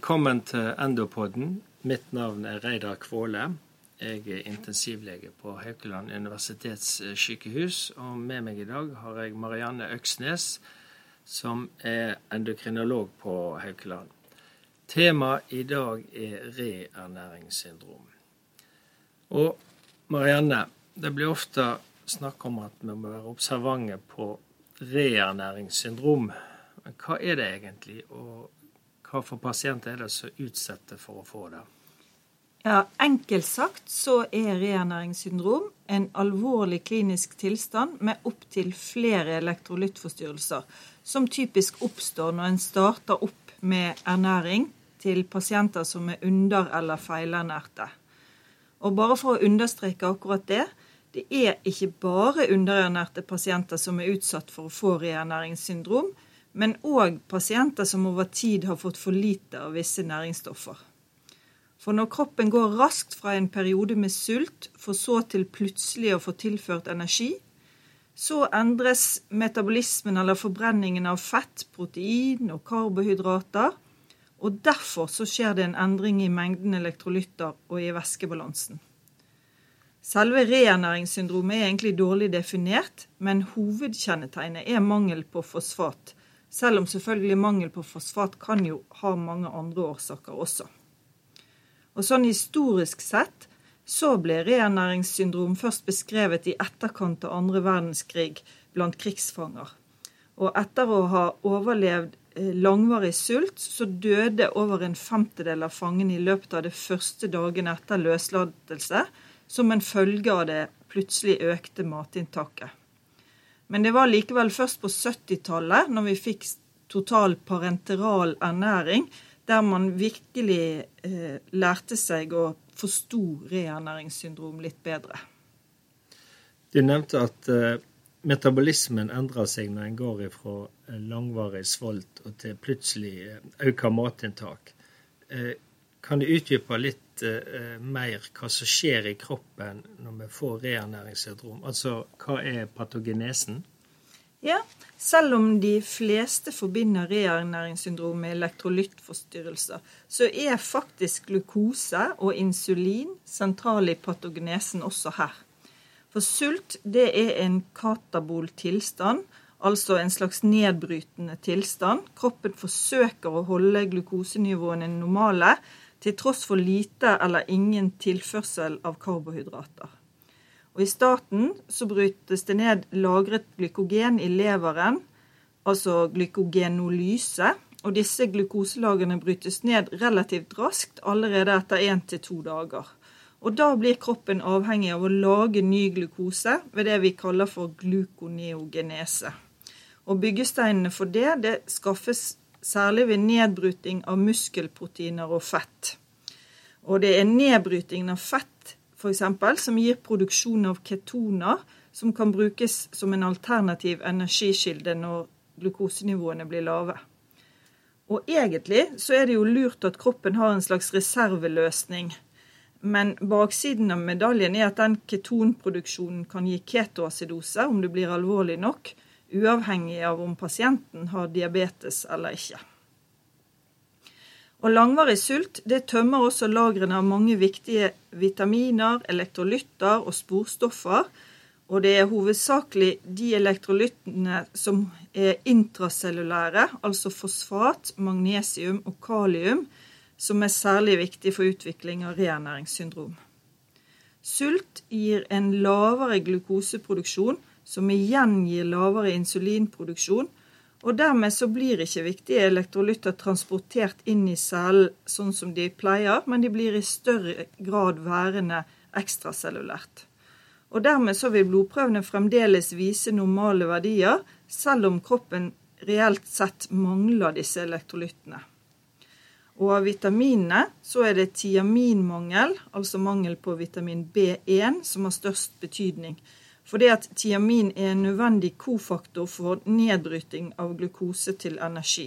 Velkommen til Endopodden. Mitt navn er Reidar Kvåle. Jeg er intensivlege på Haukeland universitetssykehus. Og med meg i dag har jeg Marianne Øksnes, som er endokrinolog på Haukeland. Temaet i dag er reernæringssyndrom. Og Marianne, det blir ofte snakk om at vi må være observante på reernæringssyndrom. Men hva er det egentlig? og hva for pasienter er det som utsetter for å få det? Ja, Enkelt sagt så er reernæringssyndrom en alvorlig klinisk tilstand med opptil flere elektrolyttforstyrrelser, som typisk oppstår når en starter opp med ernæring til pasienter som er under- eller feilernærte. Og bare for å understreke akkurat det, det er ikke bare underernærte pasienter som er utsatt for å få reernæringssyndrom, men òg pasienter som over tid har fått for lite av visse næringsstoffer. For når kroppen går raskt fra en periode med sult, for så til plutselig å få tilført energi, så endres metabolismen eller forbrenningen av fett, protein og karbohydrater. Og derfor så skjer det en endring i mengden elektrolytter og i væskebalansen. Selve reernæringssyndromet er egentlig dårlig definert, men hovedkjennetegnet er mangel på fosfat, selv om selvfølgelig mangel på fosfat kan jo ha mange andre årsaker også. Og sånn historisk sett så ble reernæringssyndrom først beskrevet i etterkant av andre verdenskrig blant krigsfanger. Og etter å ha overlevd eh, langvarig sult, så døde over en femtedel av fangene i løpet av det første dagen etter løslatelse, som en følge av det plutselig økte matinntaket. Men det var likevel først på 70-tallet, når vi fikk total parenteral ernæring, der man virkelig eh, lærte seg å forsto reernæringssyndrom litt bedre. Du nevnte at eh, metabolismen endrer seg når en går fra eh, langvarig svolt og til plutselig eh, økt matinntak. Eh, kan du utdype litt eh, mer hva som skjer i kroppen når vi får reernæringssyndrom? Altså hva er patogenesen? Ja, selv om de fleste forbinder reernæringssyndrom med elektrolyttforstyrrelser, så er faktisk glukose og insulin sentrale i patogenesen også her. For sult det er en katabol tilstand, altså en slags nedbrytende tilstand. Kroppen forsøker å holde glukosenivåene normale, til tross for lite eller ingen tilførsel av karbohydrater. Og I starten så brytes det ned lagret glykogen i leveren, altså glykogenolyse. Og disse glukoselagrene brytes ned relativt raskt allerede etter én til to dager. Og da blir kroppen avhengig av å lage ny glukose ved det vi kaller for glukoneogenese. Og byggesteinene for det, det skaffes særlig ved nedbryting av muskelproteiner og fett. Og det er nedbrytingen av fett f.eks. som gir produksjon av ketoner, som kan brukes som en alternativ energikilde når glukosenivåene blir lave. Og egentlig så er det jo lurt at kroppen har en slags reserveløsning. Men baksiden av medaljen er at den ketonproduksjonen kan gi ketoacidose om det blir alvorlig nok, uavhengig av om pasienten har diabetes eller ikke. Og langvarig sult det tømmer også lagrene av mange viktige vitaminer, elektrolytter og sporstoffer. Og det er hovedsakelig de elektrolyttene som er intracellulære, altså fosfat, magnesium og kalium, som er særlig viktig for utvikling av reernæringssyndrom. Sult gir en lavere glukoseproduksjon, som igjen gir lavere insulinproduksjon. Og dermed så blir ikke viktige elektrolytter transportert inn i cellen sånn som de pleier, men de blir i større grad værende ekstracellulært. Og dermed så vil blodprøvene fremdeles vise normale verdier, selv om kroppen reelt sett mangler disse elektrolyttene. Og av vitaminene så er det tiaminmangel, altså mangel på vitamin B1, som har størst betydning. Fordi at tiamin er en nødvendig kofaktor for nedbryting av glukose til energi.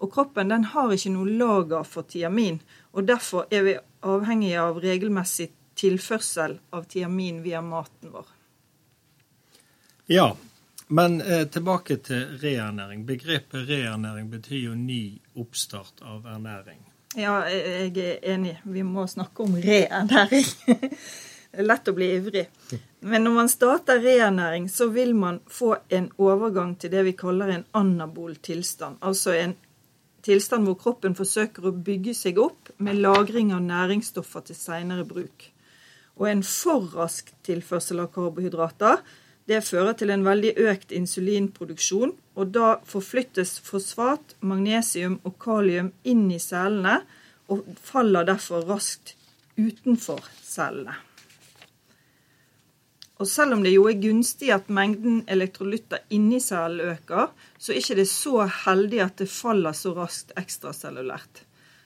Og kroppen den har ikke noe lager for tiamin, og derfor er vi avhengige av regelmessig tilførsel av tiamin via maten vår. Ja, men eh, tilbake til reernæring. Begrepet reernæring betyr jo ny oppstart av ernæring. Ja, jeg er enig. Vi må snakke om reernæring. Lett å bli ivrig. Men når man starter reernæring, så vil man få en overgang til det vi kaller en anabol tilstand. Altså en tilstand hvor kroppen forsøker å bygge seg opp med lagring av næringsstoffer til seinere bruk. Og en for rask tilførsel av karbohydrater det fører til en veldig økt insulinproduksjon, og da forflyttes fosfat, magnesium og kalium inn i cellene og faller derfor raskt utenfor cellene. Og selv om det jo er gunstig at mengden elektrolytter inni cellen øker, så er det ikke så heldig at det faller så raskt ekstracellulært.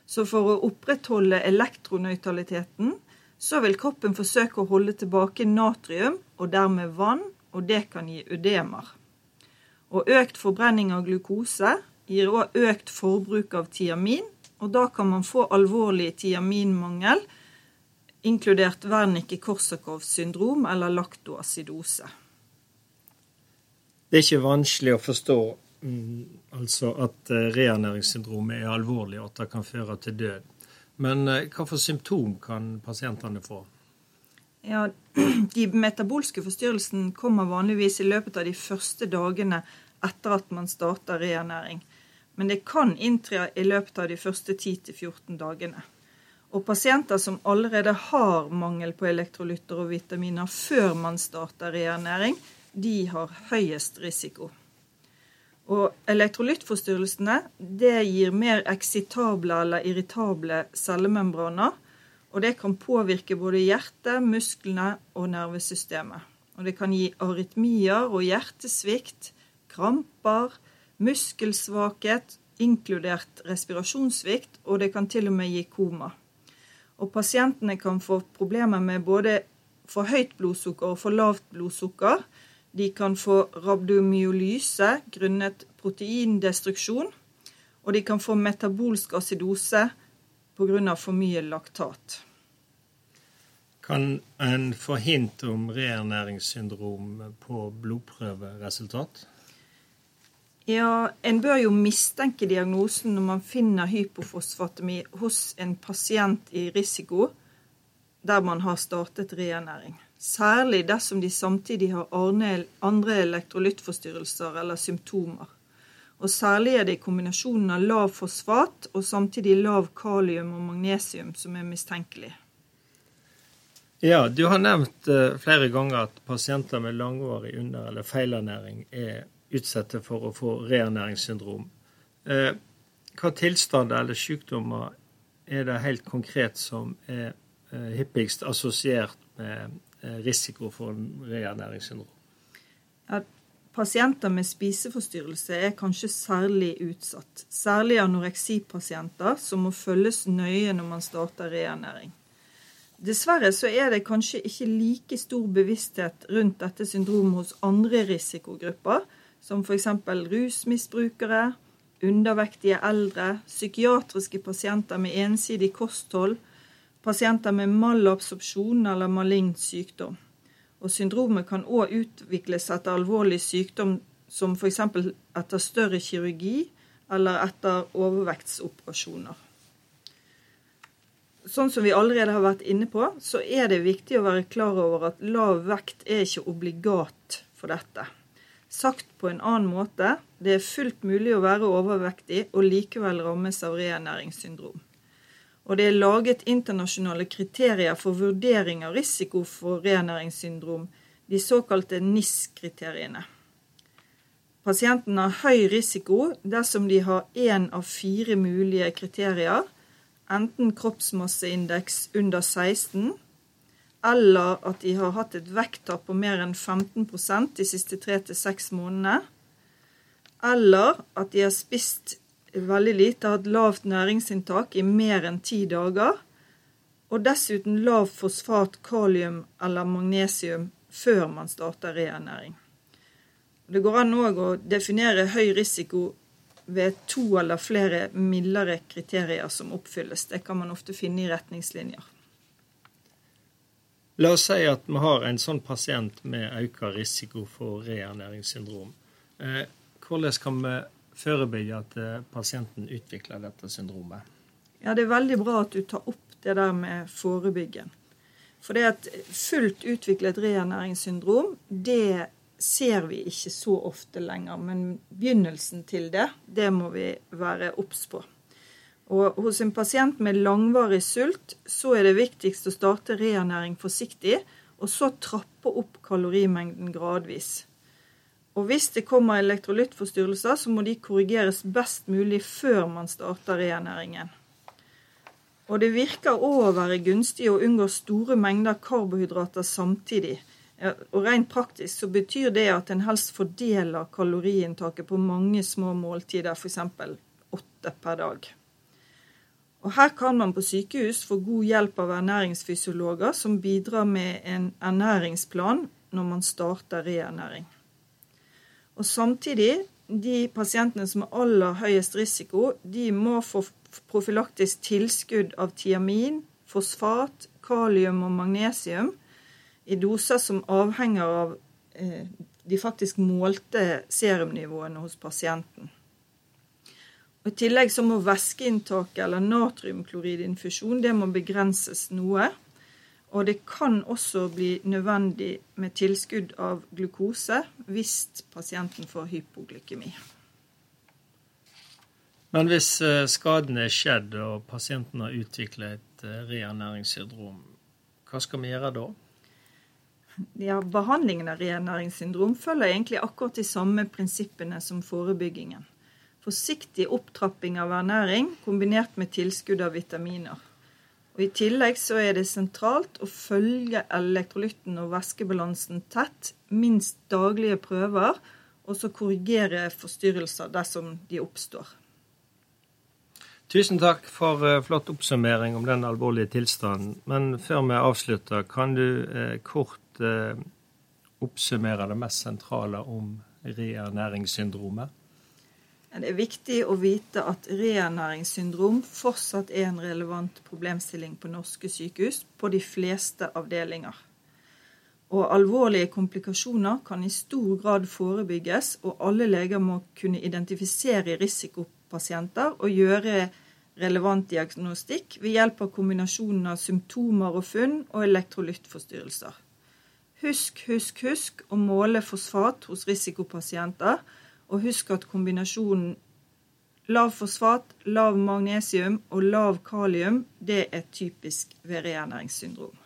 Så for å opprettholde elektronøytraliteten, så vil kroppen forsøke å holde tilbake natrium, og dermed vann, og det kan gi ødemer. Og økt forbrenning av glukose gir òg økt forbruk av tiamin, og da kan man få alvorlig tiaminmangel, inkludert Wernicke-Korsakovs syndrom eller laktoacidose. Det er ikke vanskelig å forstå mm, altså at uh, reernæringssyndromet er alvorlig, og at det kan føre til død. Men uh, hva for symptom kan pasientene få? Ja, De metabolske forstyrrelsene kommer vanligvis i løpet av de første dagene etter at man starter reernæring. Men det kan inntre i løpet av de første 10-14 dagene. Og pasienter som allerede har mangel på elektrolytter og vitaminer før man starter reernæring, de har høyest risiko. Og elektrolyttforstyrrelsene det gir mer eksitable eller irritable cellemembraner. Og det kan påvirke både hjertet, musklene og nervesystemet. Og det kan gi arytmier og hjertesvikt, kramper, muskelsvakhet, inkludert respirasjonssvikt, og det kan til og med gi koma. Og pasientene kan få problemer med både for høyt blodsukker og for lavt blodsukker. De kan få rabdomyolyse grunnet proteindestruksjon. Og de kan få metabolsk acidose pga. for mye laktat. Kan en få hint om reernæringssyndrom på blodprøveresultat? Ja, En bør jo mistenke diagnosen når man finner hypofosfatemi hos en pasient i risiko der man har startet reernæring. Særlig dersom de samtidig har andre elektrolyttforstyrrelser eller symptomer. Og Særlig er det kombinasjonen av lav fosfat og samtidig lav kalium og magnesium som er mistenkelig. Ja, Du har nevnt uh, flere ganger at pasienter med langvarig under- eller feilernæring er utsatte for å få reernæringssyndrom. Eh, hva tilstander eller sykdommer er det helt konkret som er eh, hyppigst assosiert med eh, risiko for reernæringssyndrom? Ja, pasienter med spiseforstyrrelse er kanskje særlig utsatt. Særlig anoreksipasienter som må følges nøye når man starter reernæring. Dessverre så er det kanskje ikke like stor bevissthet rundt dette syndromet hos andre risikogrupper, som f.eks. rusmisbrukere, undervektige eldre, psykiatriske pasienter med ensidig kosthold, pasienter med malabsorpsjon eller malign sykdom. Og Syndromet kan òg utvikles etter alvorlig sykdom som f.eks. etter større kirurgi eller etter overvektsoperasjoner. Sånn som vi allerede har vært inne på, så er det viktig å være klar over at lav vekt er ikke obligat for dette. Sagt på en annen måte, det er fullt mulig å være overvektig og likevel rammes av reernæringssyndrom. Og det er laget internasjonale kriterier for vurdering av risiko for reernæringssyndrom, de såkalte NIS-kriteriene. Pasienten har høy risiko dersom de har én av fire mulige kriterier, enten kroppsmasseindeks under 16 eller at de har hatt et vekttap på mer enn 15% de siste tre til seks månedene, eller at de har spist veldig lite, hatt lavt næringsinntak i mer enn ti dager, og dessuten lav fosfat, kalium eller magnesium før man starter reernæring. Det går an òg å definere høy risiko ved to eller flere mildere kriterier som oppfylles. Det kan man ofte finne i retningslinjer. La oss si at vi har en sånn pasient med økt risiko for reernæringssyndrom. Eh, hvordan kan vi forebygge at eh, pasienten utvikler dette syndromet? Ja, det er veldig bra at du tar opp det der med forebyggen. For det at fullt utviklet reernæringssyndrom, det ser vi ikke så ofte lenger. Men begynnelsen til det, det må vi være obs på. Og hos en pasient med langvarig sult, så er det viktigst å starte reernæring forsiktig, og så trappe opp kalorimengden gradvis. Og hvis det kommer elektrolyttforstyrrelser, så må de korrigeres best mulig før man starter reernæringen. Og det virker òg å være gunstig å unngå store mengder karbohydrater samtidig. Og rent praktisk så betyr det at en helst fordeler kaloriinntaket på mange små måltider, f.eks. åtte per dag. Og Her kan man på sykehus få god hjelp av ernæringsfysiologer som bidrar med en ernæringsplan når man starter reernæring. Og Samtidig, de pasientene som har aller høyest risiko, de må få profylaktisk tilskudd av tiamin, fosfat, kalium og magnesium i doser som avhenger av eh, de faktisk målte serumnivåene hos pasienten. Og I tillegg så må væskeinntaket eller natriumkloridinfusjon det må begrenses noe. Og det kan også bli nødvendig med tilskudd av glukose hvis pasienten får hypoglykemi. Men hvis eh, skaden er skjedd og pasienten har utviklet et eh, reernæringssyndrom, hva skal vi gjøre da? Ja, Behandlingen av reernæringssyndrom følger egentlig akkurat de samme prinsippene som forebyggingen. Forsiktig opptrapping av ernæring kombinert med tilskudd av vitaminer. Og I tillegg så er det sentralt å følge elektrolytten og væskebalansen tett, minst daglige prøver, og så korrigere forstyrrelser dersom de oppstår. Tusen takk for uh, flott oppsummering om den alvorlige tilstanden. Men før vi avslutter, kan du uh, kort uh, oppsummere det mest sentrale om reernæringssyndromet? Det er viktig å vite at reernæringssyndrom fortsatt er en relevant problemstilling på norske sykehus på de fleste avdelinger. Og alvorlige komplikasjoner kan i stor grad forebygges, og alle leger må kunne identifisere risikopasienter og gjøre relevant diagnostikk ved hjelp av kombinasjonen av symptomer og funn og elektrolyttforstyrrelser. Husk, husk, husk å måle fosfat hos risikopasienter og husk at kombinasjonen lav fosfat, lav magnesium og lav kalium det er typisk ved reernæringssyndrom.